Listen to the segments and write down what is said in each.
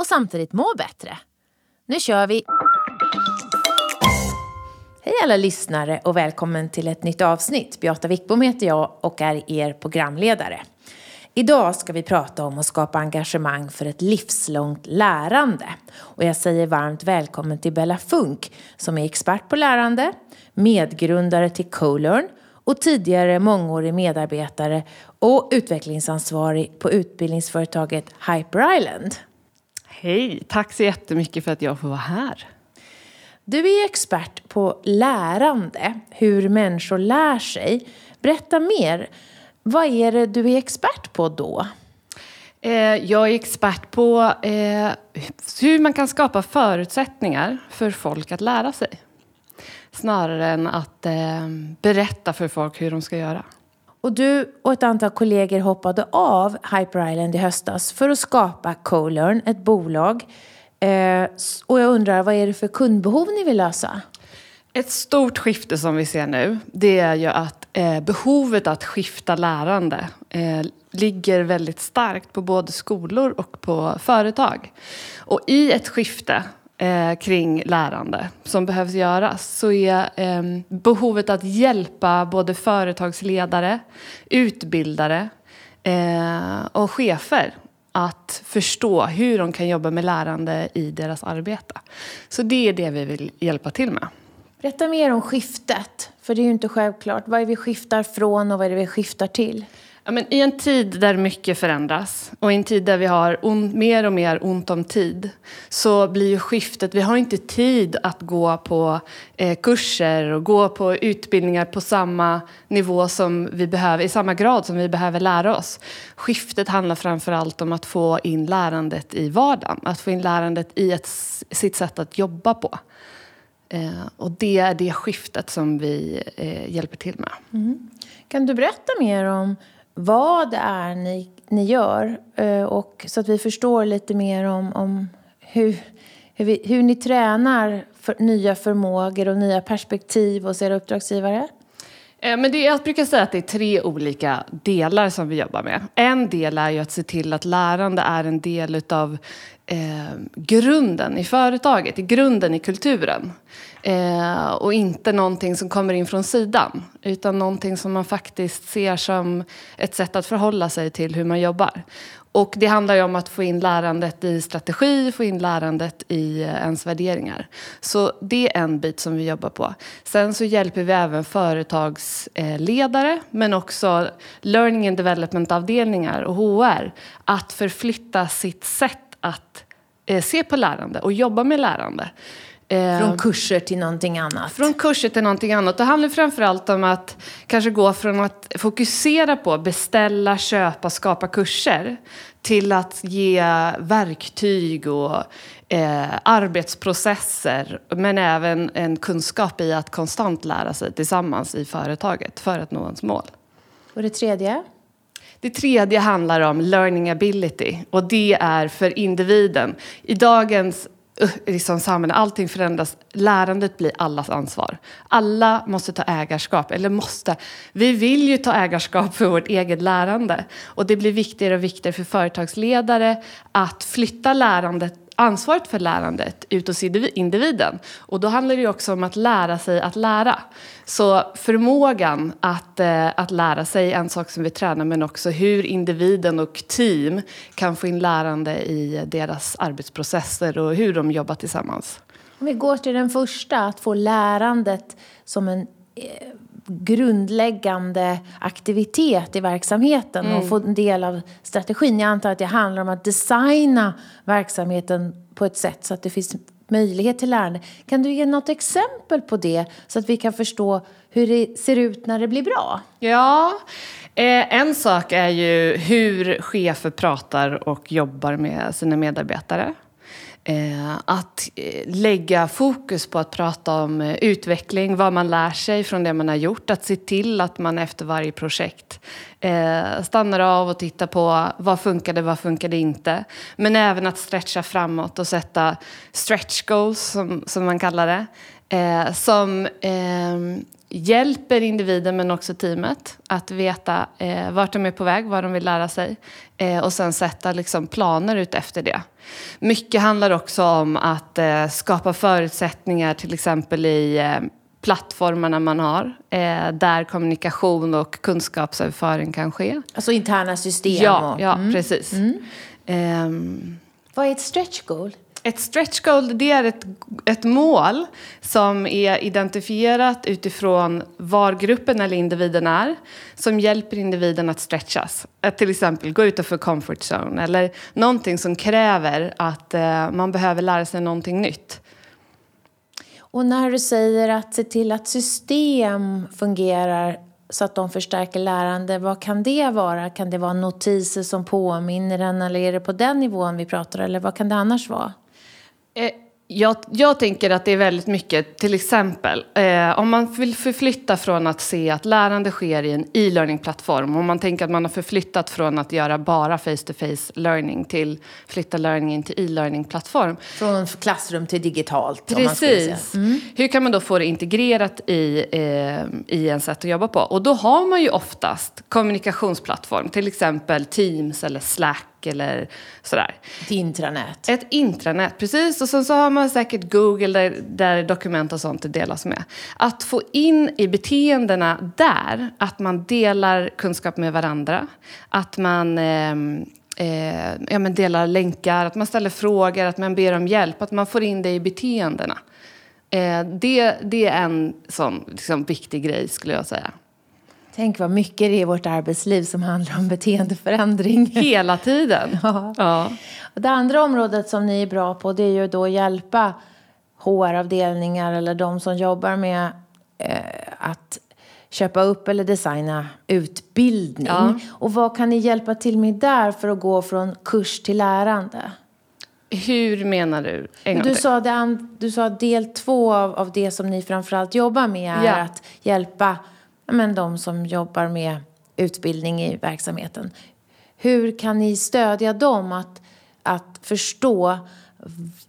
och samtidigt må bättre. Nu kör vi! Hej alla lyssnare och välkommen till ett nytt avsnitt. Beata Wickbom heter jag och är er programledare. Idag ska vi prata om att skapa engagemang för ett livslångt lärande. Och jag säger varmt välkommen till Bella Funk som är expert på lärande, medgrundare till Colearn och tidigare mångårig medarbetare och utvecklingsansvarig på utbildningsföretaget Hyper Island. Hej, tack så jättemycket för att jag får vara här. Du är expert på lärande, hur människor lär sig. Berätta mer. Vad är det du är expert på då? Eh, jag är expert på eh, hur man kan skapa förutsättningar för folk att lära sig. Snarare än att eh, berätta för folk hur de ska göra. Och du och ett antal kollegor hoppade av Hyper Island i höstas för att skapa Colearn, ett bolag. Eh, och jag undrar, vad är det för kundbehov ni vill lösa? Ett stort skifte som vi ser nu, det är ju att eh, behovet att skifta lärande eh, ligger väldigt starkt på både skolor och på företag. Och i ett skifte eh, kring lärande som behövs göras så är eh, behovet att hjälpa både företagsledare, utbildare eh, och chefer att förstå hur de kan jobba med lärande i deras arbete. Så det är det vi vill hjälpa till med. Berätta mer om skiftet, för det är ju inte självklart. Vad är det vi skiftar från och vad är det vi skiftar till? Ja, men I en tid där mycket förändras och i en tid där vi har on, mer och mer ont om tid så blir ju skiftet, vi har inte tid att gå på eh, kurser och gå på utbildningar på samma nivå som vi behöver, i samma grad som vi behöver lära oss. Skiftet handlar framför allt om att få in lärandet i vardagen, att få in lärandet i ett, sitt sätt att jobba på. Eh, och det är det skiftet som vi eh, hjälper till med. Mm. Kan du berätta mer om vad det är ni, ni gör? Eh, och så att vi förstår lite mer om, om hur, hur, vi, hur ni tränar för nya förmågor och nya perspektiv hos era uppdragsgivare? Eh, men det, jag brukar säga att det är tre olika delar som vi jobbar med. En del är ju att se till att lärande är en del av eh, grunden i företaget, i grunden i kulturen. Eh, och inte någonting som kommer in från sidan. Utan någonting som man faktiskt ser som ett sätt att förhålla sig till hur man jobbar. Och det handlar ju om att få in lärandet i strategi, få in lärandet i eh, ens värderingar. Så det är en bit som vi jobbar på. Sen så hjälper vi även företagsledare men också learning and development-avdelningar och HR att förflytta sitt sätt att eh, se på lärande och jobba med lärande. Eh, från kurser till någonting annat? Från kurser till någonting annat. Det handlar framförallt om att kanske gå från att fokusera på beställa, köpa, skapa kurser till att ge verktyg och eh, arbetsprocesser men även en kunskap i att konstant lära sig tillsammans i företaget för att nå ens mål. Och det tredje? Det tredje handlar om learning ability och det är för individen. I dagens uh, liksom samhälle, allting förändras. Lärandet blir allas ansvar. Alla måste ta ägarskap, eller måste. Vi vill ju ta ägarskap för vårt eget lärande. Och det blir viktigare och viktigare för företagsledare att flytta lärandet ansvaret för lärandet ut hos individen. Och då handlar det också om att lära sig att lära. Så förmågan att, eh, att lära sig är en sak som vi tränar men också hur individen och team kan få in lärande i deras arbetsprocesser och hur de jobbar tillsammans. Om vi går till den första, att få lärandet som en eh, grundläggande aktivitet i verksamheten mm. och få en del av strategin. Jag antar att det handlar om att designa verksamheten på ett sätt så att det finns möjlighet till lärande. Kan du ge något exempel på det så att vi kan förstå hur det ser ut när det blir bra? Ja, eh, en sak är ju hur chefer pratar och jobbar med sina medarbetare. Eh, att eh, lägga fokus på att prata om eh, utveckling, vad man lär sig från det man har gjort. Att se till att man efter varje projekt eh, stannar av och tittar på vad funkade, vad funkade inte. Men även att stretcha framåt och sätta stretch goals, som, som man kallar det. Eh, som eh, hjälper individen men också teamet att veta eh, vart de är på väg, vad de vill lära sig eh, och sen sätta liksom, planer ut efter det. Mycket handlar också om att eh, skapa förutsättningar till exempel i eh, plattformarna man har eh, där kommunikation och kunskapsöverföring kan ske. Alltså interna system? Ja, och, ja mm. precis. Mm. Ehm. Vad är ett stretch goal? Ett stretch goal det är ett, ett mål som är identifierat utifrån var gruppen eller individen är som hjälper individen att stretchas. Att till exempel gå utanför comfort zone eller någonting som kräver att eh, man behöver lära sig någonting nytt. Och när du säger att se till att system fungerar så att de förstärker lärande, vad kan det vara? Kan det vara notiser som påminner en eller är det på den nivån vi pratar eller vad kan det annars vara? Eh, jag, jag, tänker att det är väldigt mycket, till exempel, eh, om man vill förflytta från att se att lärande sker i en e-learning-plattform, om man tänker att man har förflyttat från att göra bara face-to-face learning till flytta learningen till e-learning-plattform. Från klassrum till digitalt. Precis. Mm. Hur kan man då få det integrerat i, eh, i en sätt att jobba på? Och då har man ju oftast kommunikationsplattform, till exempel Teams eller Slack eller sådär. Ett intranät. Ett intranät, precis. Och sen så har man säkert Google där, där dokument och sånt delas med. Att få in i beteendena där att man delar kunskap med varandra. Att man eh, eh, ja, men delar länkar, att man ställer frågor, att man ber om hjälp. Att man får in det i beteendena. Eh, det, det är en sån liksom, viktig grej skulle jag säga. Tänk vad mycket det är i vårt arbetsliv som handlar om beteendeförändring. Hela tiden. Ja. ja. Och det andra området som ni är bra på det är ju då att hjälpa HR-avdelningar eller de som jobbar med eh, att köpa upp eller designa utbildning. Ja. Och vad kan ni hjälpa till med där för att gå från kurs till lärande? Hur menar du? du, sa det, du sa del två av, av det som ni framförallt jobbar med är ja. att hjälpa men de som jobbar med utbildning i verksamheten. Hur kan ni stödja dem att, att förstå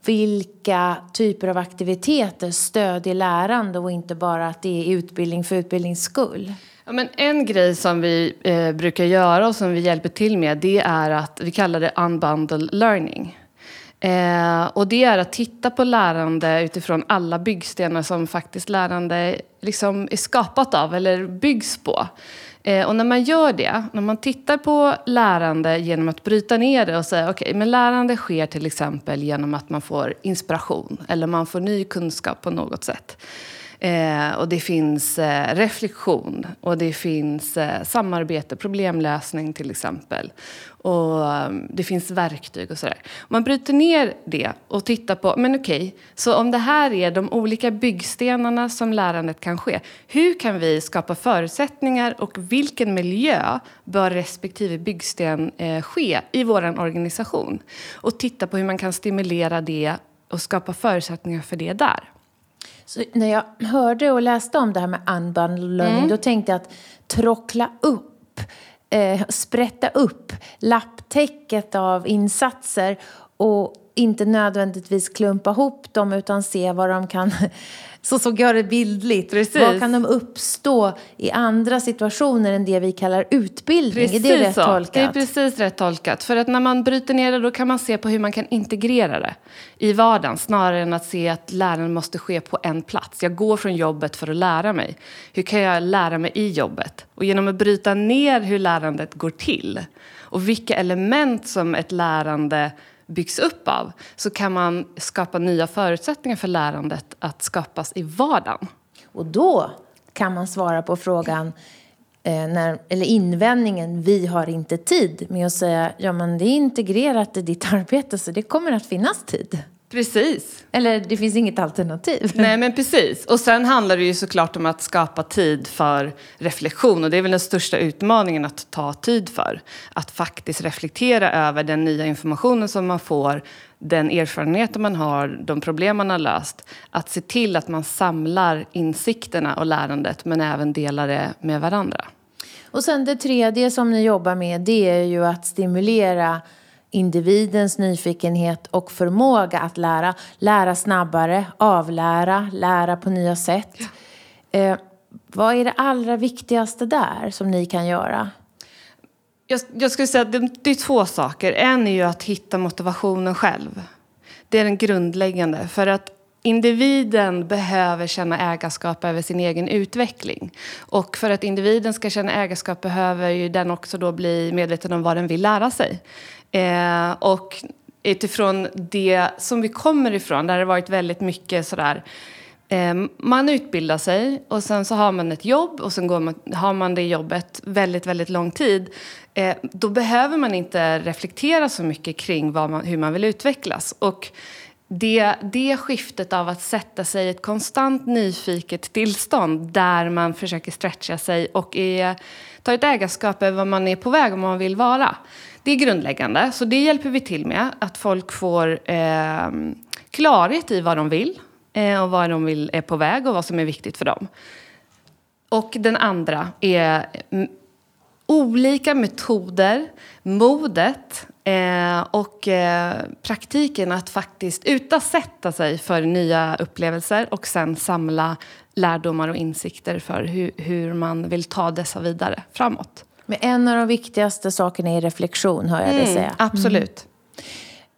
vilka typer av aktiviteter stödjer lärande och inte bara att det är utbildning för utbildnings skull? Ja, men en grej som vi eh, brukar göra och som vi hjälper till med det är att vi kallar det unbundle learning. Eh, och det är att titta på lärande utifrån alla byggstenar som faktiskt lärande liksom är skapat av eller byggs på. Eh, och när man gör det, när man tittar på lärande genom att bryta ner det och säga okej, okay, men lärande sker till exempel genom att man får inspiration eller man får ny kunskap på något sätt. Eh, och det finns eh, reflektion och det finns eh, samarbete, problemlösning till exempel. Och ehm, det finns verktyg och sådär. Man bryter ner det och tittar på, men okej, okay, så om det här är de olika byggstenarna som lärandet kan ske. Hur kan vi skapa förutsättningar och vilken miljö bör respektive byggsten eh, ske i vår organisation? Och titta på hur man kan stimulera det och skapa förutsättningar för det där. Så när jag hörde och läste om det här med unbundled learning, mm. då tänkte jag att trockla upp, eh, sprätta upp lapptäcket av insatser och inte nödvändigtvis klumpa ihop dem utan se vad de kan så såg jag det bildligt. Precis. Vad kan de uppstå i andra situationer än det vi kallar utbildning? Precis är det rätt så. tolkat? Det är precis rätt tolkat. För att när man bryter ner det då kan man se på hur man kan integrera det i vardagen snarare än att se att lärandet måste ske på en plats. Jag går från jobbet för att lära mig. Hur kan jag lära mig i jobbet? Och genom att bryta ner hur lärandet går till och vilka element som ett lärande byggs upp av så kan man skapa nya förutsättningar för lärandet att skapas i vardagen. Och då kan man svara på frågan eh, när, eller invändningen vi har inte tid med att säga ja men det är integrerat i ditt arbete så det kommer att finnas tid. Precis. Eller det finns inget alternativ. Nej men precis. Och sen handlar det ju såklart om att skapa tid för reflektion. Och det är väl den största utmaningen att ta tid för. Att faktiskt reflektera över den nya informationen som man får den erfarenheten man har, de problem man har löst. Att se till att man samlar insikterna och lärandet men även delar det med varandra. Och sen det tredje som ni jobbar med det är ju att stimulera individens nyfikenhet och förmåga att lära. Lära snabbare, avlära, lära på nya sätt. Eh, vad är det allra viktigaste där som ni kan göra? Jag, jag skulle säga att det, det är två saker. En är ju att hitta motivationen själv. Det är den grundläggande. För att Individen behöver känna ägarskap över sin egen utveckling. Och för att individen ska känna ägarskap behöver ju den också då bli medveten om vad den vill lära sig. Eh, och utifrån det som vi kommer ifrån, där det varit väldigt mycket sådär eh, man utbildar sig och sen så har man ett jobb och sen går man, har man det jobbet väldigt, väldigt lång tid. Eh, då behöver man inte reflektera så mycket kring man, hur man vill utvecklas. Och det, det skiftet av att sätta sig i ett konstant nyfiket tillstånd där man försöker stretcha sig och är, tar ett ägarskap över vad man är på väg och vad man vill vara. Det är grundläggande, så det hjälper vi till med. Att folk får eh, klarhet i vad de vill eh, och vad de vill är på väg och vad som är viktigt för dem. Och den andra är mm, olika metoder, modet eh, och eh, praktiken att faktiskt utasätta sig för nya upplevelser och sen samla lärdomar och insikter för hur, hur man vill ta dessa vidare framåt. Men en av de viktigaste sakerna är reflektion, hör jag mm, dig säga. Absolut. Mm.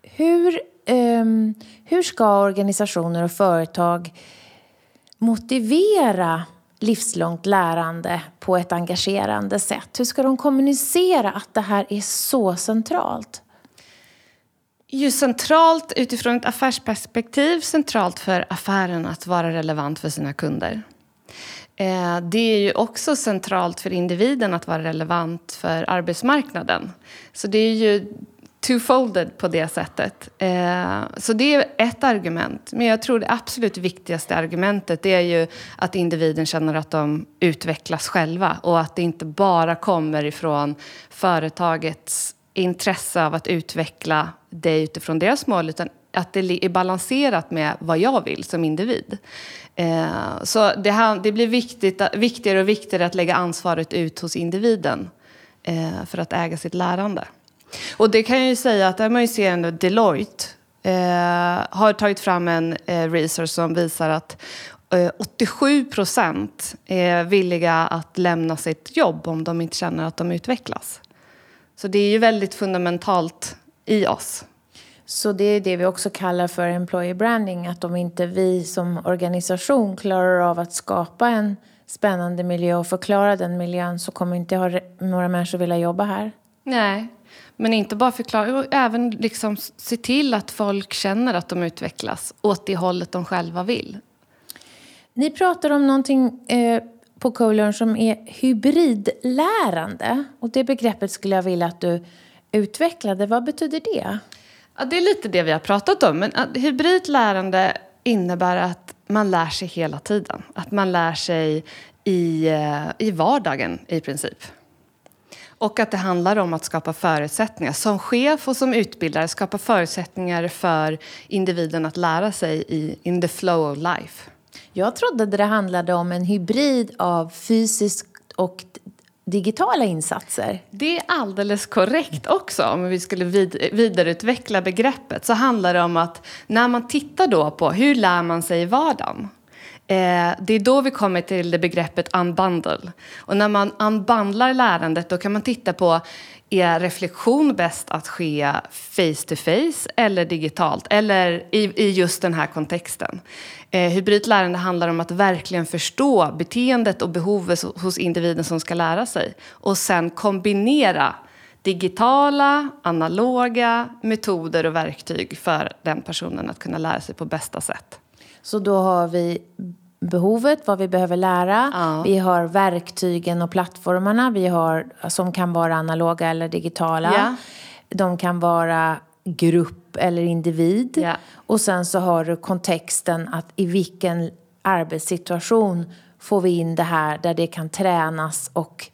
Hur, um, hur ska organisationer och företag motivera livslångt lärande på ett engagerande sätt? Hur ska de kommunicera att det här är så centralt? Ju centralt utifrån ett affärsperspektiv, centralt för affären att vara relevant för sina kunder. Eh, det är ju också centralt för individen att vara relevant för arbetsmarknaden. Så det är ju two-folded på det sättet. Eh, så det är ett argument. Men jag tror det absolut viktigaste argumentet det är ju att individen känner att de utvecklas själva och att det inte bara kommer ifrån företagets intresse av att utveckla det utifrån deras mål utan att det är balanserat med vad jag vill som individ. Eh, så det, det blir viktigt, viktigare och viktigare att lägga ansvaret ut hos individen eh, för att äga sitt lärande. Och det kan jag ju säga att där man ju ser ändå Deloitte eh, har tagit fram en eh, research som visar att eh, 87 procent är villiga att lämna sitt jobb om de inte känner att de utvecklas. Så det är ju väldigt fundamentalt i oss. Så det är det vi också kallar för employer branding, att om inte vi som organisation klarar av att skapa en spännande miljö och förklara den miljön så kommer inte några människor vilja jobba här. Nej, men inte bara förklara, även liksom se till att folk känner att de utvecklas åt det hållet de själva vill. Ni pratar om någonting eh, på Colern som är hybridlärande. Och det begreppet skulle jag vilja att du utvecklade. Vad betyder det? Ja, det är lite det vi har pratat om. Men hybrid lärande innebär att man lär sig hela tiden. Att man lär sig i, eh, i vardagen i princip. Och att det handlar om att skapa förutsättningar. Som chef och som utbildare skapa förutsättningar för individen att lära sig i in the flow of life. Jag trodde det handlade om en hybrid av fysiskt och digitala insatser. Det är alldeles korrekt också. Om vi skulle vid vidareutveckla begreppet så handlar det om att när man tittar då på hur lär man sig i vardagen Eh, det är då vi kommer till det begreppet unbundle. Och när man unbundlar lärandet då kan man titta på är reflektion bäst att ske face to face eller digitalt eller i, i just den här kontexten? Eh, hybridt lärande handlar om att verkligen förstå beteendet och behovet hos individen som ska lära sig och sen kombinera digitala, analoga metoder och verktyg för den personen att kunna lära sig på bästa sätt. Så då har vi behovet, vad vi behöver lära. Ja. Vi har verktygen och plattformarna vi har, som kan vara analoga eller digitala. Ja. De kan vara grupp eller individ. Ja. Och sen så har du kontexten att i vilken arbetssituation får vi in det här där det kan tränas och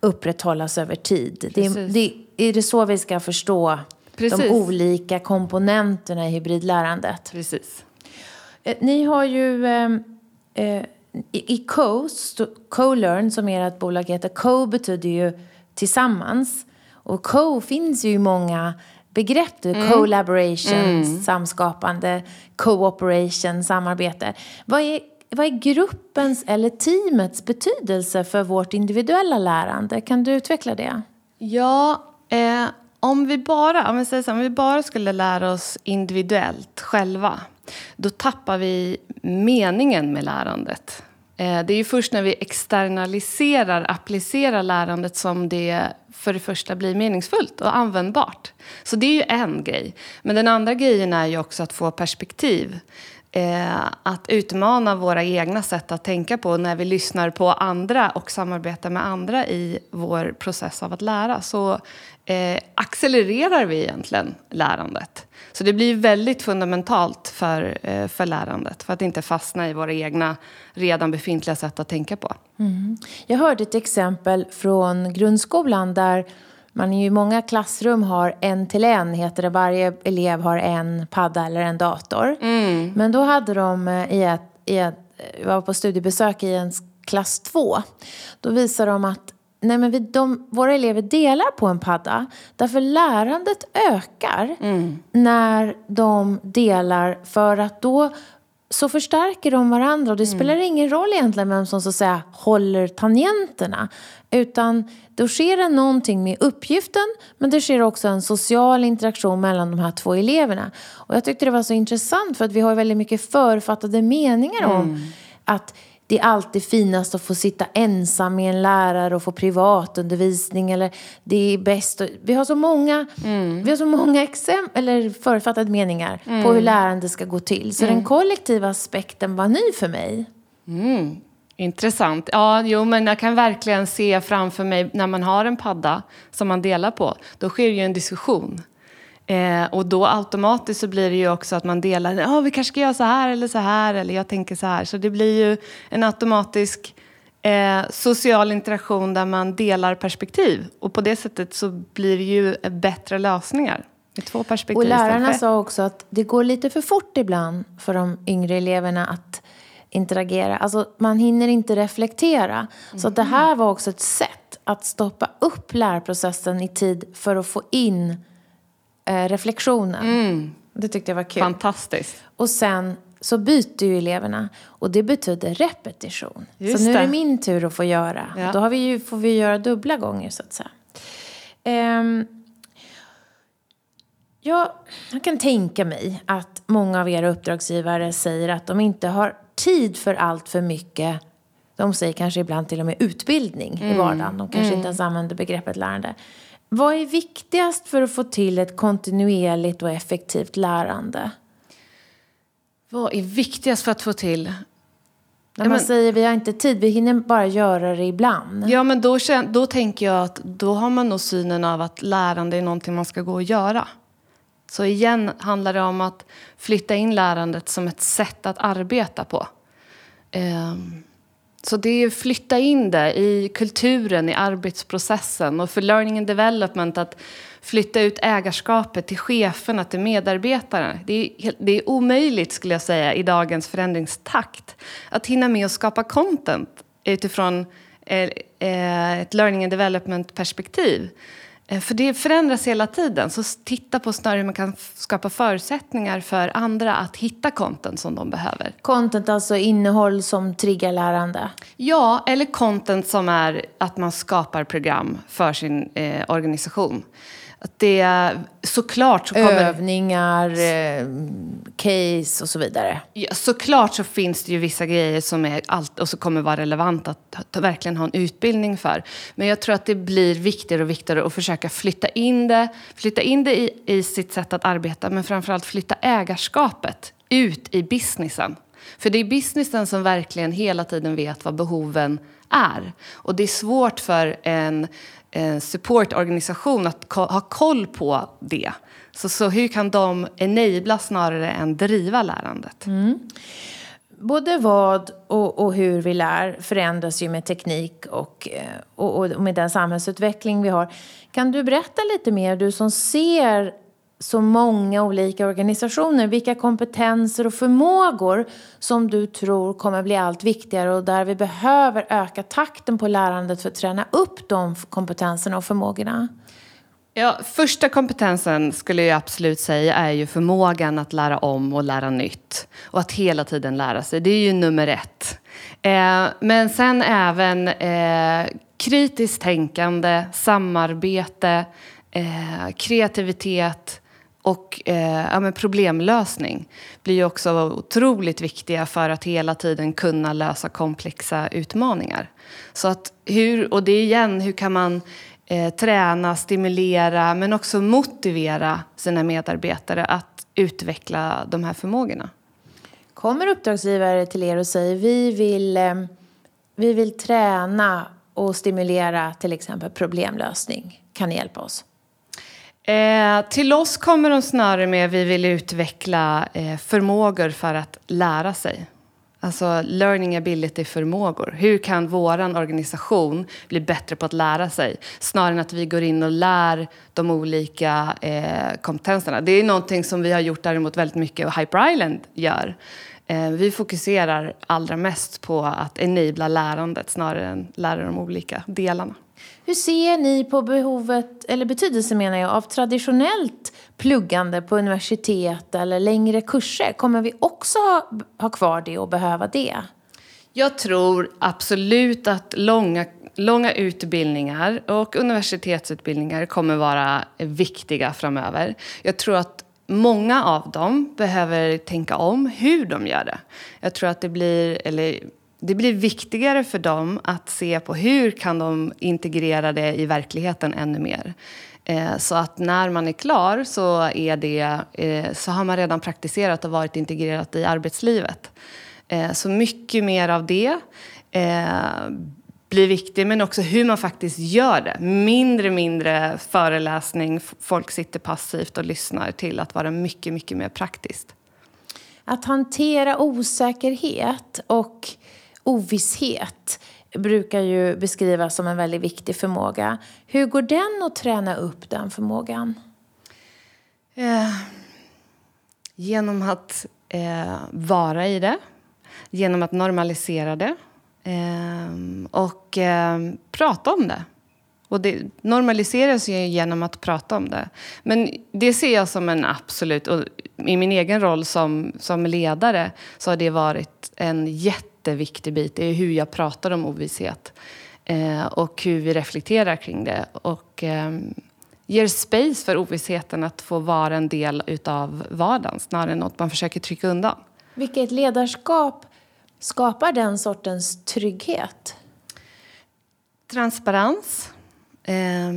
upprätthållas över tid. Det, det, är det så vi ska förstå Precis. de olika komponenterna i hybridlärandet. Precis. Eh, Ni har ju eh, eh, i i Co, sto- Co-Learn som ert bolag heter, Co betyder ju tillsammans. Och Co finns ju i många begrepp. Det är Collaboration, samskapande, cooperation, samarbete. Vad är, vad är gruppens eller teamets betydelse för vårt individuella lärande? Kan du utveckla det? Ja, eh, om, vi bara, om, vi säger så, om vi bara skulle lära oss individuellt själva då tappar vi meningen med lärandet. Eh, det är ju först när vi externaliserar, applicerar lärandet som det för det första blir meningsfullt och användbart. Så det är ju en grej. Men den andra grejen är ju också att få perspektiv. Eh, att utmana våra egna sätt att tänka på när vi lyssnar på andra och samarbetar med andra i vår process av att lära. Så eh, accelererar vi egentligen lärandet. Så det blir väldigt fundamentalt för, eh, för lärandet för att inte fastna i våra egna redan befintliga sätt att tänka på. Jag hörde ett exempel från grundskolan där man i många klassrum har en till en, heter det. Varje elev har en padda eller en dator. Men då hade de eh, i ett, i ett, jag var på studiebesök i en klass två. Då visade de att nej men vi, de, våra elever delar på en padda. Därför lärandet ökar när de delar för att då så förstärker de varandra och det spelar ingen roll egentligen vem som så att säga håller tangenterna. Utan då sker det någonting med uppgiften men det sker också en social interaktion mellan de här två eleverna. Och jag tyckte det var så intressant för att vi har väldigt mycket författade meningar om att det är alltid finast att få sitta ensam med en lärare och få privatundervisning eller det är bäst. Vi har så många, vi har så många exempel, eller författade meningar på hur lärande ska gå till. Så den kollektiva aspekten var ny för mig. Intressant. Ja, jo, men jag kan verkligen se framför mig när man har en padda som man delar på. Då sker ju en diskussion. Eh, och då automatiskt så blir det ju också att man delar. Ja, vi kanske ska göra så här eller så här. Eller jag tänker så här. Så det blir ju en automatisk eh, social interaktion där man delar perspektiv. Och på det sättet så blir det ju bättre lösningar. Med två perspektiv Och lärarna sa också att det går lite för fort ibland för de yngre eleverna att interagera. Alltså man hinner inte reflektera. Så att det här var också ett sätt att stoppa upp lärprocessen i tid för att få in eh, reflektionen. Det tyckte jag var kul. Fantastiskt. Och sen så byter ju eleverna och det betyder repetition. Just så nu är det det. min tur att få göra. Ja. Då har vi ju, får vi göra dubbla gånger så att säga. Ehm, jag, jag kan tänka mig att många av era uppdragsgivare säger att de inte har tid för allt för mycket. De säger kanske ibland till och med utbildning Mm. i vardagen. De kanske inte ens använder begreppet lärande. Vad är viktigast för att få till ett kontinuerligt och effektivt lärande? Vad är viktigast för att få till När man men- säger vi har inte tid, vi hinner bara göra det ibland. Ja, men då, då tänker jag att då har man nog synen av att lärande är någonting man ska gå och göra. Så igen handlar det om att flytta in lärandet som ett sätt att arbeta på. Ehm, så det är flytta in det i kulturen, i arbetsprocessen och för learning and development att flytta ut ägarskapet till cheferna, till medarbetarna. Det är, det är omöjligt skulle jag säga i dagens förändringstakt att hinna med att skapa content utifrån eh, eh, ett learning and development perspektiv. Eh, För det förändras hela tiden. Så titta på snarare hur man kan skapa förutsättningar för andra att hitta content som de behöver. Content, alltså innehåll som triggar lärande. Ja, eller content som är att man skapar program för sin eh, organisation. Att det är, såklart så kommer... Övningar, eh, case och så vidare. Ja, såklart så finns det ju vissa grejer som är allt och så kommer vara relevant att, att verkligen ha en utbildning för. Men jag tror att det blir viktigare och viktigare att försöka flytta in det, flytta in det i, i sitt sätt att arbeta men framförallt flytta ägarskapet ut i businessen. För det är businessen som verkligen hela tiden vet vad behoven är. Och det är svårt för en supportorganisation att ko- ha koll på det. Så, så hur kan de enabla snarare än driva lärandet? Mm. Både vad och, och hur vi lär förändras ju med teknik och, eh, och, och med den samhällsutveckling vi har. Kan du berätta lite mer, du som ser så många olika organisationer. Vilka kompetenser och förmågor som du tror kommer bli allt viktigare och där vi behöver öka takten på lärandet för att träna upp de kompetenserna och förmågorna? Ja, första kompetensen skulle jag absolut säga är ju förmågan att lära om och lära nytt. Och att hela tiden lära sig. Det är ju nummer ett. Eh, men sen även eh, kritiskt tänkande, samarbete, eh, kreativitet och eh, ja, problemlösning blir ju också otroligt viktiga för att hela tiden kunna lösa komplexa utmaningar. Så att hur, och det är igen, hur kan man eh, träna, stimulera men också motivera sina medarbetare att utveckla de här förmågorna? Kommer uppdragsgivare till er och säger vi vill, eh, vi vill träna och stimulera till exempel problemlösning? Kan ni hjälpa oss? Eh, till oss kommer de snarare med att vi vill utveckla eh, förmågor för att lära sig. Alltså learning ability-förmågor. Hur kan vår organisation bli bättre på att lära sig? Snarare än att vi går in och lär de olika eh, kompetenserna. Det är någonting som vi har gjort däremot väldigt mycket och Hyper Island gör. Eh, vi fokuserar allra mest på att enabla lärandet snarare än lära de olika delarna. Hur ser ni på behovet, eller betydelsen menar jag, av traditionellt pluggande på universitet eller längre kurser? Kommer vi också ha, ha kvar det och behöva det? Jag tror absolut att långa, långa utbildningar och universitetsutbildningar kommer vara viktiga framöver. Jag tror att många av dem behöver tänka om hur de gör det. Jag tror att det blir, eller det blir viktigare för dem att se på hur kan de integrera det i verkligheten ännu mer. Eh, så att när man är klar så, är det, eh, så har man redan praktiserat och varit integrerat i arbetslivet. Eh, så mycket mer av det blir viktigt, men också hur man faktiskt gör det. Mindre, mindre föreläsning, folk sitter passivt och lyssnar till att vara mycket, mycket mer praktiskt. Att hantera osäkerhet och ovisshet brukar ju beskrivas som en väldigt viktig förmåga. Hur går den att träna upp den förmågan? Eh, genom att eh, vara i det, genom att normalisera det eh, och eh, prata om det. Och det normaliseras ju genom att prata om det. Men det ser jag som en absolut... Och I min egen roll som, som ledare så har det varit en jätte jätteviktig bit är hur jag pratar om ovisshet eh, och hur vi reflekterar kring det. Och eh, ger space för ovissheten att få vara en del av vardagen snarare än något man försöker trycka undan. Vilket ledarskap skapar den sortens trygghet? Transparens. Eh,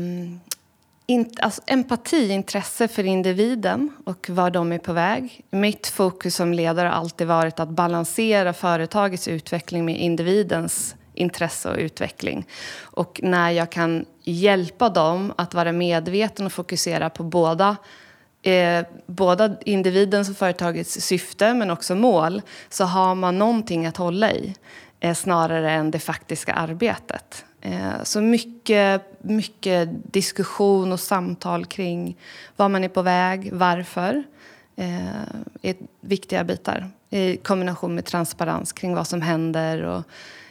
in, alltså empati, intresse för individen och var de är på väg. Mitt fokus som ledare har alltid varit att balansera företagets utveckling med individens intresse och utveckling. Och när jag kan hjälpa dem att vara medveten och fokusera på båda eh, båda individens och företagets syfte men också mål så har man någonting att hålla i eh, snarare än det faktiska arbetet. Eh, så mycket, mycket diskussion och samtal kring var man är på väg, varför eh, är viktiga bitar i kombination med transparens kring vad som händer och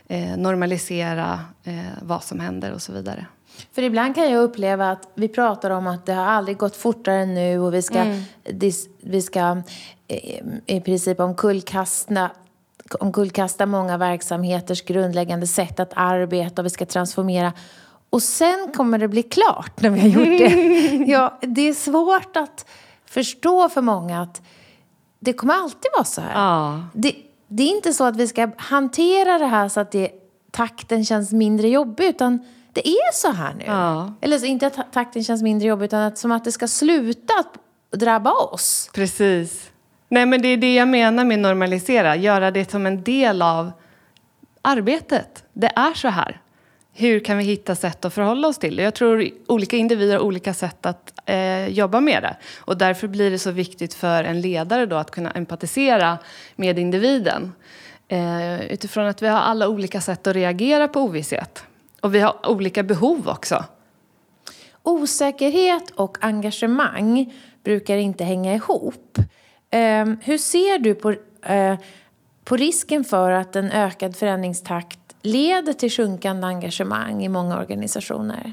eh, normalisera vad som händer och så vidare. För ibland kan jag uppleva att vi pratar om att det har aldrig gått fortare än nu och vi ska, mm. vi ska i princip omkullkasta omkullkasta många verksamheters grundläggande sätt att arbeta och vi ska transformera. Och sen kommer det bli klart när vi har gjort det. Ja, det är svårt att förstå för många att det kommer alltid vara så här. Ja. Det, det, är inte så att vi ska hantera det här så att det, takten känns mindre jobbig utan det är så här nu. Ja. Eller så, inte att takten känns mindre jobbig utan att, som att det ska sluta att drabba oss. Precis. Nej, men det är det jag menar med normalisera. Göra det som en del av arbetet. Det är så här. Hur kan vi hitta sätt att förhålla oss till det? Jag tror olika individer har olika sätt att eh, jobba med det. Och därför blir det så viktigt för en ledare då att kunna empatisera med individen. Eh, utifrån att vi har alla olika sätt att reagera på ovisshet. Och vi har olika behov också. Osäkerhet och engagemang brukar inte hänga ihop. Eh, hur ser du på, eh, på risken för att en ökad förändringstakt leder till sjunkande engagemang i många organisationer?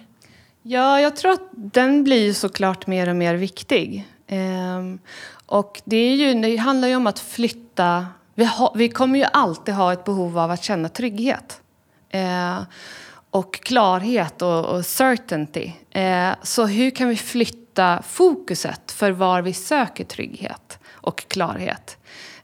Ja, jag tror att den blir såklart mer och mer viktig. Ehm, och det, är ju, det handlar ju om att flytta... Vi, ha, vi kommer ju alltid ha ett behov av att känna trygghet. Eh, och klarhet och, och certainty. Eh, så hur kan vi flytta fokuset för var vi söker trygghet och klarhet?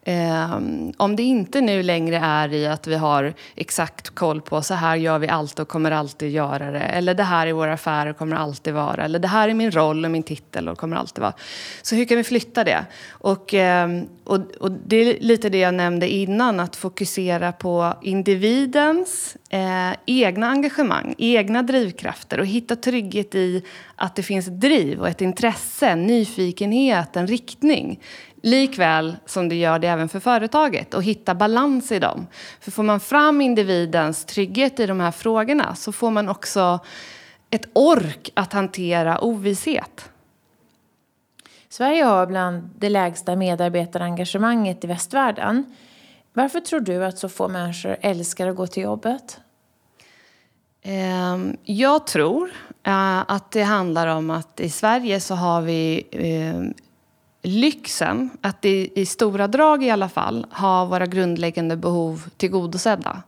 Eh, om det inte nu längre är i att vi har exakt koll på så här gör vi alltid och kommer alltid göra det. Eller det här är våra affärer och kommer alltid vara. Eller det här är min roll och min titel och kommer alltid vara. Så hur kan vi flytta det? Och, eh, och, och det är lite det jag nämnde innan, att fokusera på individens eh, egna engagemang, egna drivkrafter och hitta trygghet i att det finns driv och ett intresse, en nyfikenhet, en riktning. Likväl som det gör det även för företaget och hitta balans i dem. För får man fram individens trygghet i de här frågorna så får man också ett ork att hantera ovisshet. Sverige har bland det lägsta medarbetarengagemanget i västvärlden. Varför tror du att så få människor älskar att gå till jobbet? Ehm, jag tror eh, att det handlar om att i Sverige så har vi ehm, lyxen att i, i stora drag i alla fall ha våra grundläggande behov tillgodosedda.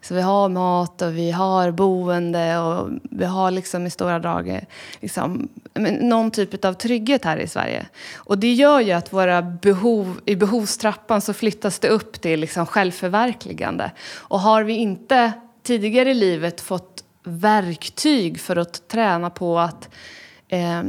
Så vi har mat och vi har boende och vi har liksom i stora drag eh, liksom, någon typ av trygghet här i Sverige. Och det gör ju att våra behov, i behovstrappan så flyttas det upp till liksom självförverkligande. Och har vi inte tidigare i livet fått verktyg för att träna på att eh,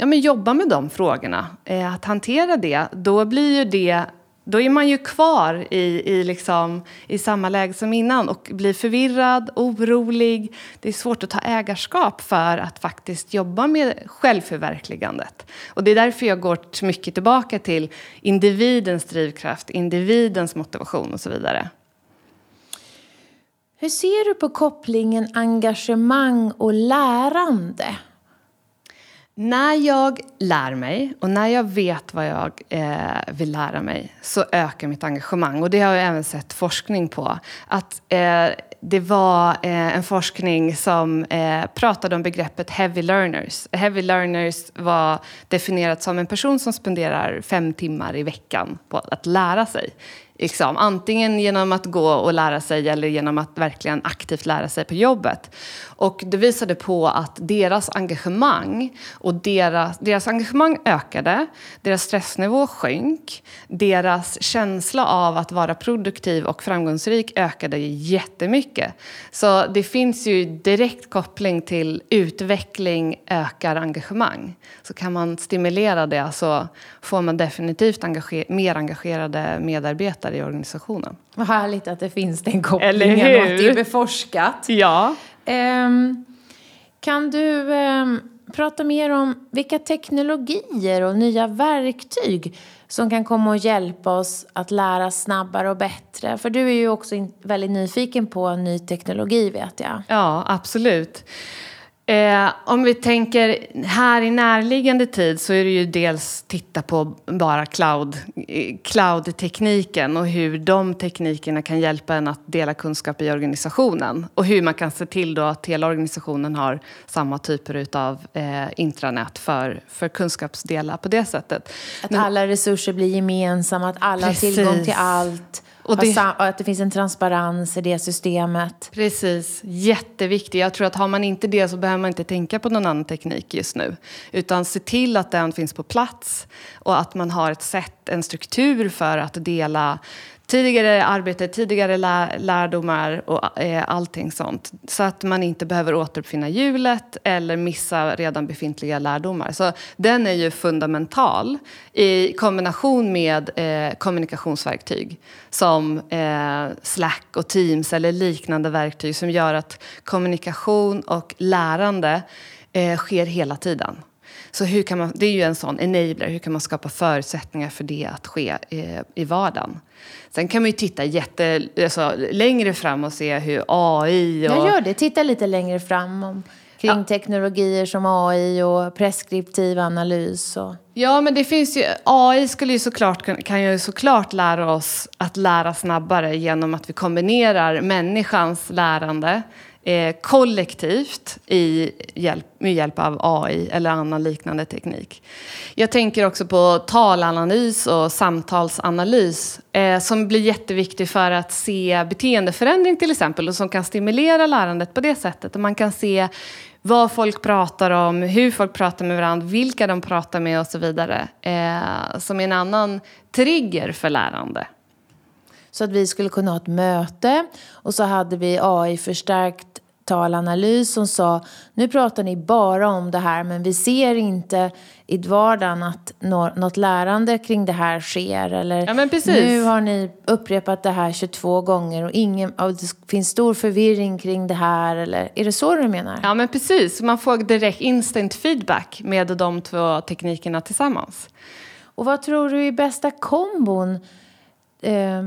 ja, men jobba med de frågorna, eh, att hantera det, då blir ju det då är man ju kvar i, i, liksom, i samma läge som innan och blir förvirrad, orolig. Det är svårt att ta ägarskap för att faktiskt jobba med självförverkligandet. Och det är därför jag går mycket tillbaka till individens drivkraft, individens motivation och så vidare. Hur ser du på kopplingen engagemang och lärande? När jag lär mig och när jag vet vad jag eh, vill lära mig så ökar mitt engagemang. Och det har jag även sett forskning på. Att eh, det var eh, en forskning som eh, pratade om begreppet heavy learners. Heavy learners var definierat som en person som spenderar fem timmar i veckan på att lära sig. Liksom, antingen genom att gå och lära sig eller genom att verkligen aktivt lära sig på jobbet. Och det visade på att deras engagemang och deras, deras engagemang ökade, deras stressnivå sjönk, deras känsla av att vara produktiv och framgångsrik ökade jättemycket. Så det finns ju direkt koppling till utveckling ökar engagemang. Så kan man stimulera det så får man definitivt engager mer engagerade medarbetare i organisationen. Vad härligt att det finns den kopplingen och att det är beforskat. Ja. Ehm, kan du ehm, prata mer om vilka teknologier och nya verktyg som kan komma att hjälpa oss att lära snabbare och bättre? För du är ju också väldigt nyfiken på ny teknologi vet jag. Ja, absolut. Eh, om vi tänker här i närliggande tid så är det ju dels titta på bara cloud, cloud-tekniken och hur de teknikerna kan hjälpa en att dela kunskap i organisationen. Och hur man kan se till då att hela organisationen har samma typer av eh, intranät för, för kunskapsdelar på det sättet. Att alla resurser blir gemensamma, att alla Precis. har tillgång till allt. Och, det, att det finns en transparens i det systemet. Precis, jätteviktigt. Jag tror att har man inte det så behöver man inte tänka på någon annan teknik just nu. Utan se till att den finns på plats och att man har ett sätt, en struktur för att dela tidigare arbete, tidigare lärdomar och eh, allting sånt. Så att man inte behöver återuppfinna hjulet eller missa redan befintliga lärdomar. Så den är ju fundamental i kombination med eh, kommunikationsverktyg som eh, Slack och Teams eller liknande verktyg som gör att kommunikation och lärande eh, sker hela tiden. Så hur kan man, det är ju en sån enabler, hur kan man skapa förutsättningar för det att ske i, i vardagen? Sen kan man ju titta jätte, alltså, längre fram och se hur AI och... Jag gör det, titta lite längre fram. Om kring ja. teknologier som AI och preskriptiv analys. Och... Ja, men det finns ju, AI skulle ju såklart, kan ju såklart lära oss att lära snabbare genom att vi kombinerar människans lärande eh, kollektivt i hjälp, med hjälp av AI eller annan liknande teknik. Jag tänker också på talanalys och samtalsanalys eh, som blir jätteviktig för att se beteendeförändring till exempel och som kan stimulera lärandet på det sättet. Och man kan se vad folk pratar om, hur folk pratar med varandra, vilka de pratar med och så vidare. Eh, som är en annan trigger för lärande. Så att vi skulle kunna ha ett möte och så hade vi AI-förstärkt AI-förstärkt talanalys som sa nu pratar ni bara om det här men vi ser inte i vardagen att något lärande kring det här sker. Eller ja, nu har ni upprepat det här 22 gånger och, ingen, och det finns stor förvirring kring det här. Eller, är det så du menar? Ja men precis, man får direkt instant feedback med de två teknikerna tillsammans. Och vad tror du är bästa kombon? Eh,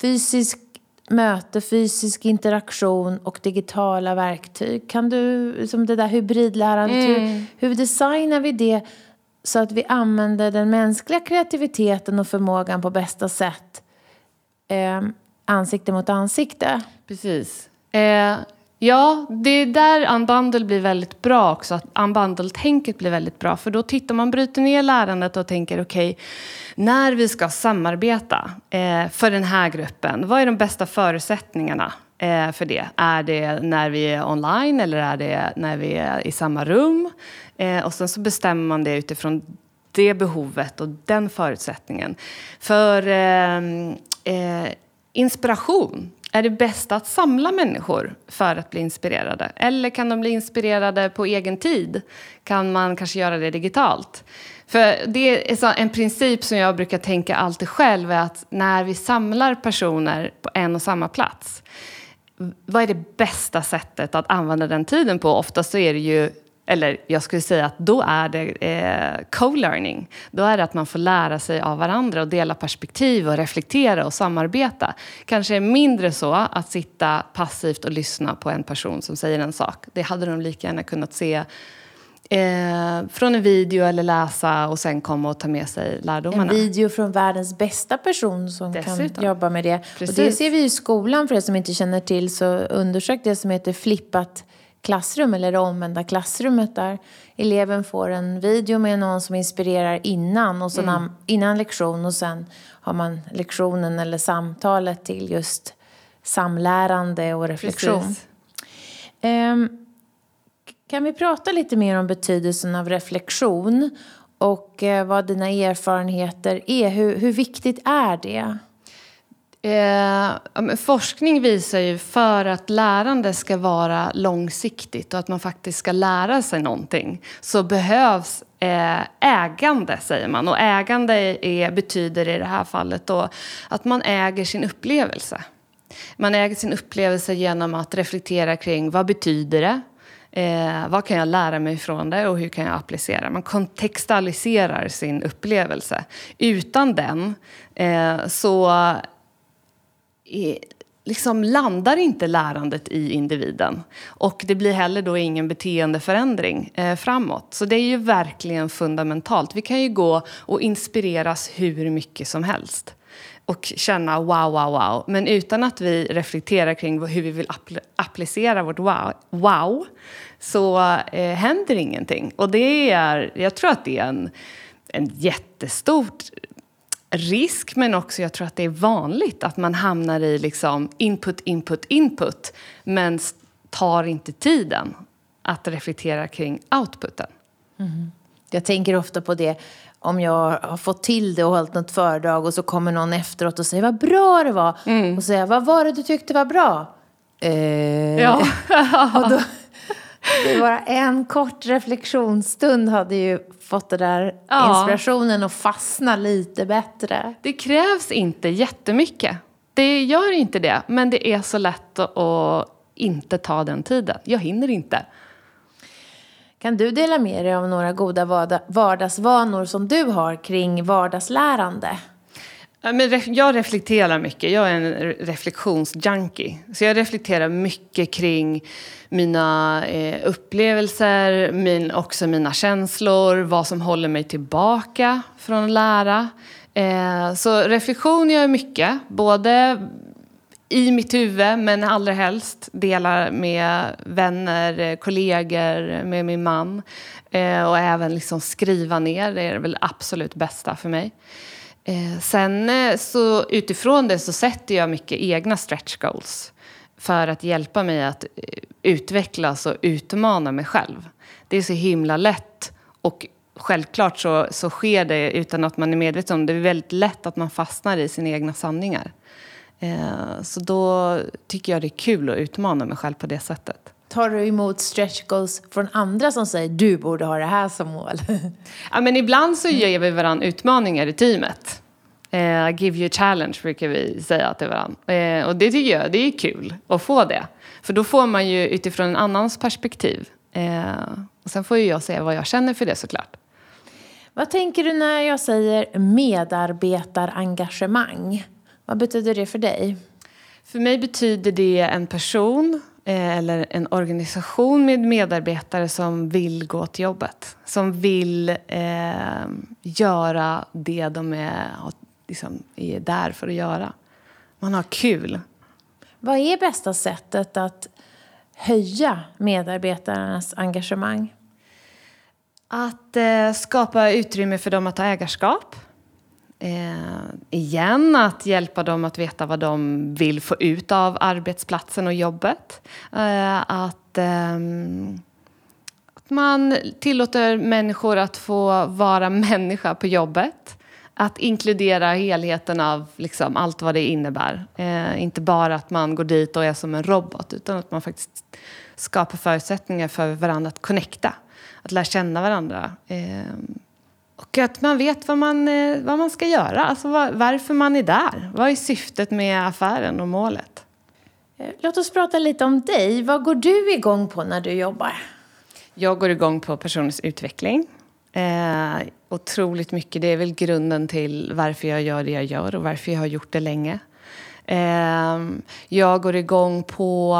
fysisk möte, fysisk interaktion och digitala verktyg. Kan du, som det där hybridlärandet, mm. hur, hur designar vi det så att vi använder den mänskliga kreativiteten och förmågan på bästa sätt eh, ansikte mot ansikte? Precis. Eh, Ja, det är där unbundle blir väldigt bra också. Att unbundle-tänket blir väldigt bra. För då tittar man, bryter ner lärandet och tänker okej, okay, när vi ska samarbeta eh, för den här gruppen, vad är de bästa förutsättningarna eh, för det? Är det när vi är online eller är det när vi är i samma rum? Eh, och sen så bestämmer man det utifrån det behovet och den förutsättningen. För eh, eh, inspiration är det bäst att samla människor för att bli inspirerade? Eller kan de bli inspirerade på egen tid? Kan man kanske göra det digitalt? För det är en princip som jag brukar tänka alltid själv är att när vi samlar personer på en och samma plats vad är det bästa sättet att använda den tiden på? Oftast så är det ju eller jag skulle säga att då är det eh, co-learning. Då är det att man får lära sig av varandra och dela perspektiv och reflektera och samarbeta. Kanske är mindre så att sitta passivt och lyssna på en person som säger en sak. Det hade de lika gärna kunnat se eh, från en video eller läsa och sen komma och ta med sig lärdomarna. En video från världens bästa person som Dessutom. kan jobba med det. Precis. Och det ser vi i skolan, för er som inte känner till, så undersök det som heter flippat klassrum eller det omvända klassrummet där eleven får en video med någon som inspirerar innan, och sen, mm. innan lektion och sen har man lektionen eller samtalet till just samlärande och reflektion. Um, kan vi prata lite mer om betydelsen av reflektion och uh, vad dina erfarenheter är? Hur, hur viktigt är det? Eh, forskning visar ju för att lärande ska vara långsiktigt och att man faktiskt ska lära sig någonting så behövs eh, ägande, säger man. Och ägande är, betyder i det här fallet då att man äger sin upplevelse. Man äger sin upplevelse genom att reflektera kring vad betyder det? Eh, vad kan jag lära mig från det och hur kan jag applicera? Man kontextualiserar sin upplevelse. Utan den eh, så liksom landar inte lärandet i individen. Och det blir heller då ingen beteendeförändring eh, framåt. Så det är ju verkligen fundamentalt. Vi kan ju gå och inspireras hur mycket som helst och känna wow, wow, wow. Men utan att vi reflekterar kring hur vi vill appl applicera vårt wow, wow så eh, händer ingenting. Och det är, jag tror att det är en, en jättestort risk, men också jag tror att det är vanligt att man hamnar i liksom input, input, input men tar inte tiden att reflektera kring outputen. Mm. Jag tänker ofta på det om jag har fått till det och hållit något föredrag och så kommer någon efteråt och säger vad bra det var. Mm. Och säger vad var det du tyckte var bra? Eh, ja. och då, det var en kort reflektionsstund hade ju fått den där ja. inspirationen att fastna lite bättre. Det krävs inte jättemycket. Det gör inte det, men det är så lätt att inte ta den tiden. Jag hinner inte. Kan du dela med dig av några goda vardagsvanor som du har kring vardagslärande? Jag reflekterar mycket. Jag är en reflektionsjunkie. Så jag reflekterar mycket kring mina eh, upplevelser, min, också mina känslor, vad som håller mig tillbaka från att lära. Eh, så reflektion gör jag mycket, både i mitt huvud, men allra helst delar med vänner, eh, kollegor, med min man. Och även liksom skriva ner, det är det väl absolut bästa för mig. Eh, sen eh, så utifrån det så sätter jag mycket egna stretch goals för att hjälpa mig att eh, utvecklas och utmana mig själv. Det är så himla lätt och självklart så, så sker det utan att man är medveten om det. Det är väldigt lätt att man fastnar i sina egna sanningar. Eh, så då tycker jag det är kul att utmana mig själv på det sättet. Tar du emot stretch goals från andra som säger du borde ha det här som mål? ja, men ibland så ger vi varandra utmaningar i teamet. Eh, give you a challenge brukar vi säga till varandra. Eh, och det tycker jag det är kul att få det. För då får man ju utifrån en annans perspektiv. Eh, och sen får ju jag säga vad jag känner för det såklart. Vad tänker du när jag säger medarbetarengagemang? Vad betyder det för dig? För mig betyder det en person eller en organisation med medarbetare som vill gå till jobbet. Som vill eh, göra det de är, liksom, är där för att göra. Man har kul. Vad är bästa sättet att höja medarbetarnas engagemang? Att eh, skapa utrymme för dem att ta ägarskap. Eh, igen, att hjälpa dem att veta vad de vill få ut av arbetsplatsen och jobbet. Eh, att, eh, att man tillåter människor att få vara människa på jobbet. Att inkludera helheten av liksom, allt vad det innebär. Eh, inte bara att man går dit och är som en robot utan att man faktiskt skapar förutsättningar för varandra att connecta. Att lära känna varandra. Ehm, och att man vet vad man, eh, vad man ska göra, alltså var, varför man är där. Vad är syftet med affären och målet? Eh, låt oss prata lite om dig. Vad går du igång på när du jobbar? Jag går igång på personens utveckling. Eh, otroligt mycket. Det är väl grunden till varför jag gör det jag gör och varför jag har gjort det länge. Eh, jag går igång på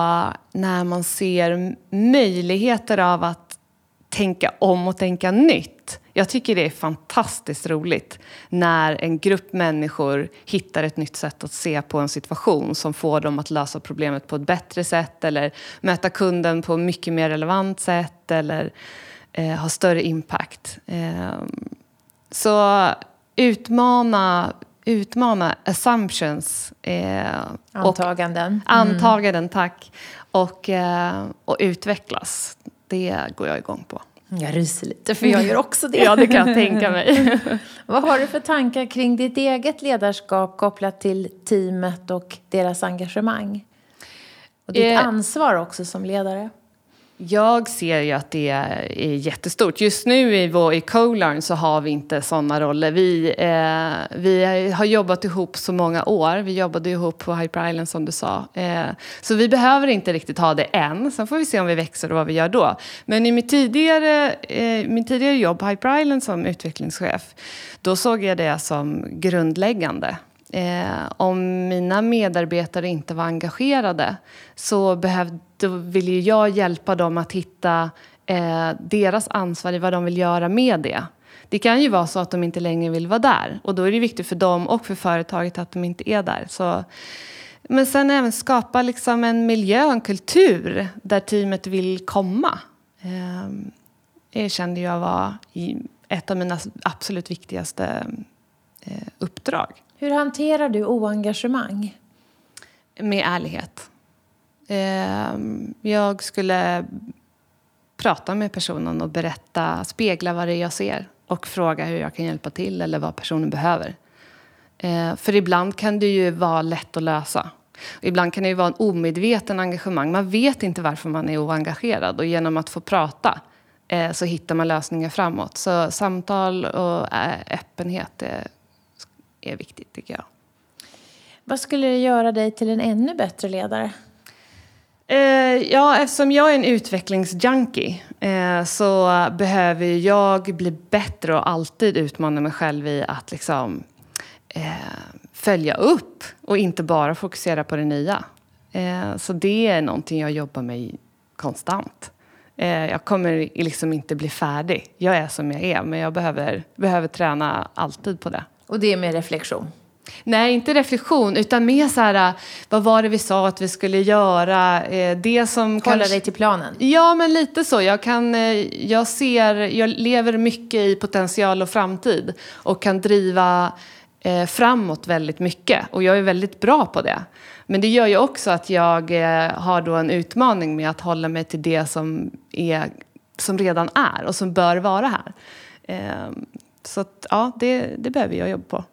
när man ser möjligheter av att tänka om och tänka nytt. Jag tycker det är fantastiskt roligt när en grupp människor hittar ett nytt sätt att se på en situation som får dem att lösa problemet på ett bättre sätt eller möta kunden på ett mycket mer relevant sätt eller eh, ha större impact. Eh, så utmana, utmana assumptions. Eh, antaganden. Och, antaganden, tack. Och, eh, och utvecklas. Det går jag igång på. Jag ryser lite för jag gör också det. ja, det kan jag tänka mig. Vad har du för tankar kring ditt eget ledarskap kopplat till teamet och deras engagemang? Och ditt eh, ansvar också som ledare? Jag ser ju att det är jättestort. Just nu i, vår, i Colarn så har vi inte sådana roller. Vi, eh, vi har jobbat ihop så många år. Vi jobbade ihop på Hyper Island som du sa. Eh, så vi behöver inte riktigt ha det än. Sen får vi se om vi växer och vad vi gör då. Men i mitt tidigare, eh, min tidigare jobb på Hyper Island som utvecklingschef, då såg jag det som grundläggande. Eh, om mina medarbetare inte var engagerade så behövde, ville jag hjälpa dem att hitta eh, deras ansvar i vad de vill göra med det. Det kan ju vara så att de inte längre vill vara där och då är det viktigt för dem och för företaget att de inte är där. Så, men sen även skapa liksom en miljö, en kultur där teamet vill komma. Eh, det kände jag var ett av mina absolut viktigaste uppdrag. Hur hanterar du oengagemang? Med ärlighet. Ehm, jag skulle prata med personen och berätta, spegla vad det är jag ser och fråga hur jag kan hjälpa till eller vad personen behöver. Ehm, för ibland kan det ju vara lätt att lösa. Ibland kan det ju vara en omedveten engagemang. Man vet inte varför man är oengagerad och genom att få prata eh, så hittar man lösningar framåt. Så samtal och eh, öppenhet är är viktigt tycker jag. Vad skulle det göra dig till en ännu bättre ledare? Eh, ja, eftersom jag är en utvecklingsjunkie eh, så behöver jag bli bättre och alltid utmana mig själv i att liksom eh, följa upp och inte bara fokusera på det nya. Eh, så det är någonting jag jobbar med konstant. Eh, jag kommer liksom inte bli färdig. Jag är som jag är, men jag behöver, behöver träna alltid på det. Och det är med reflektion? Nej, inte reflektion, utan mer så här, vad var det vi sa att vi skulle göra? Eh, det som Hålla kanske... dig till planen? Ja, men lite så. Jag, kan, eh, jag, ser, jag lever mycket i potential och framtid och kan driva eh, framåt väldigt mycket. Och jag är väldigt bra på det. Men det gör ju också att jag eh, har då en utmaning med att hålla mig till det som, är, som redan är och som bör vara här. Eh, så att, ja, det, det behöver jag jobba på.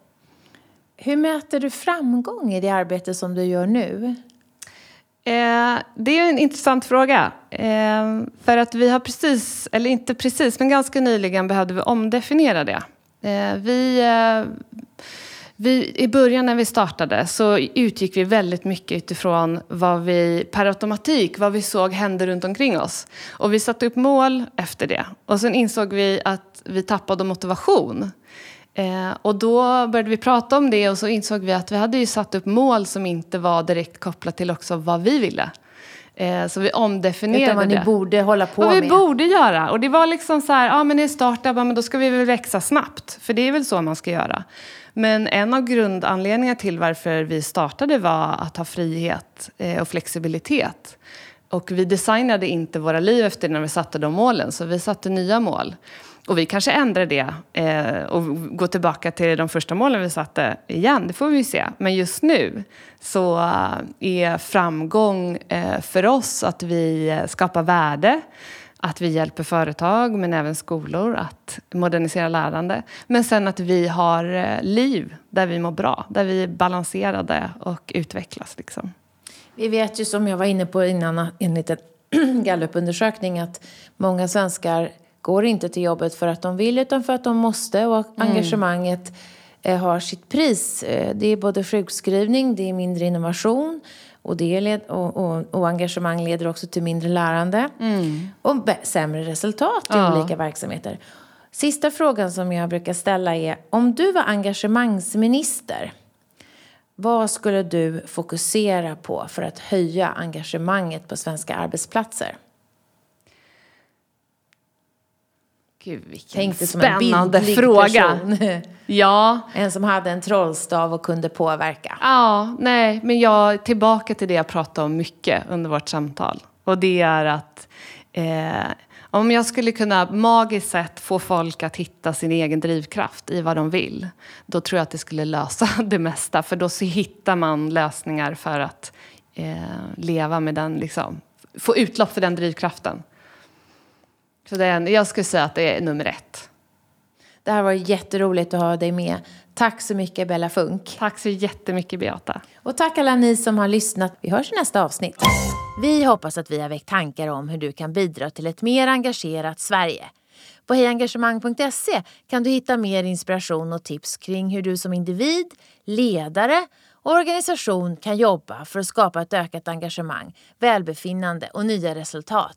Hur mäter du framgång i det arbete som du gör nu? Eh, det är en intressant fråga. Eh, för att vi har precis, eller inte precis, men ganska nyligen behövde vi omdefiniera det. Eh, vi, eh, vi, I början när vi startade så utgick vi väldigt mycket utifrån vad vi per automatik, vad vi såg hände runt omkring oss. Och vi satte upp mål efter det. Och sen insåg vi att vi tappade motivation. Eh, och då började vi prata om det och så insåg vi att vi hade ju satt upp mål som inte var direkt kopplat till också vad vi ville. Eh, så vi omdefinierade Utan vad det. ni borde hålla på vad med? vi borde göra. Och det var liksom så här, ja men i startup, men då ska vi väl växa snabbt. För det är väl så man ska göra. Men en av grundanledningarna till varför vi startade var att ha frihet eh, och flexibilitet. Och vi designade inte våra liv efter när vi satte de målen, så vi satte nya mål. Och vi kanske ändrar det eh, och går tillbaka till de första målen vi satte igen, det får vi se. Men just nu så eh, är framgång eh, för oss att vi eh, skapar värde, att vi hjälper företag men även skolor att modernisera lärande. Men sen att vi har eh, liv där vi mår bra, där vi är balanserade och utvecklas. Liksom. Vi vet ju som jag var inne på innan enligt en gallupundersökning att många svenskar går inte till jobbet för att de vill utan för att de måste och engagemanget eh, har sitt pris. Eh, det är både sjukskrivning, det är mindre innovation och, det led, och, och, och engagemang leder också till mindre lärande och be- sämre resultat i Ja. olika verksamheter. Sista frågan som jag brukar ställa är om du var engagemangsminister vad skulle du fokusera på för att höja engagemanget på svenska arbetsplatser? Gud, vilken Tänk dig som en spännande fråga. person. Ja, En som hade en trollstav och kunde påverka. Ja, nej, men jag tillbaka till det jag pratade om mycket under vårt samtal. Och det är att eh, om jag skulle kunna magiskt sett få folk att hitta sin egen drivkraft i vad de vill, då tror jag att det skulle lösa det mesta. För då så hittar man lösningar för att eh, leva med den, liksom, få utlopp för den drivkraften. Så det är, en- jag skulle säga att det är nummer ett. Det här var jätteroligt att ha dig med. Tack så mycket Bella Funk. Tack så jättemycket Beata. Och tack alla ni som har lyssnat. Vi hörs i nästa avsnitt. Vi hoppas att vi har väckt tankar om hur du kan bidra till ett mer engagerat Sverige. På hejengagemang.se kan du hitta mer inspiration och tips kring hur du som individ, ledare och organisation kan jobba för att skapa ett ökat engagemang, välbefinnande och nya resultat.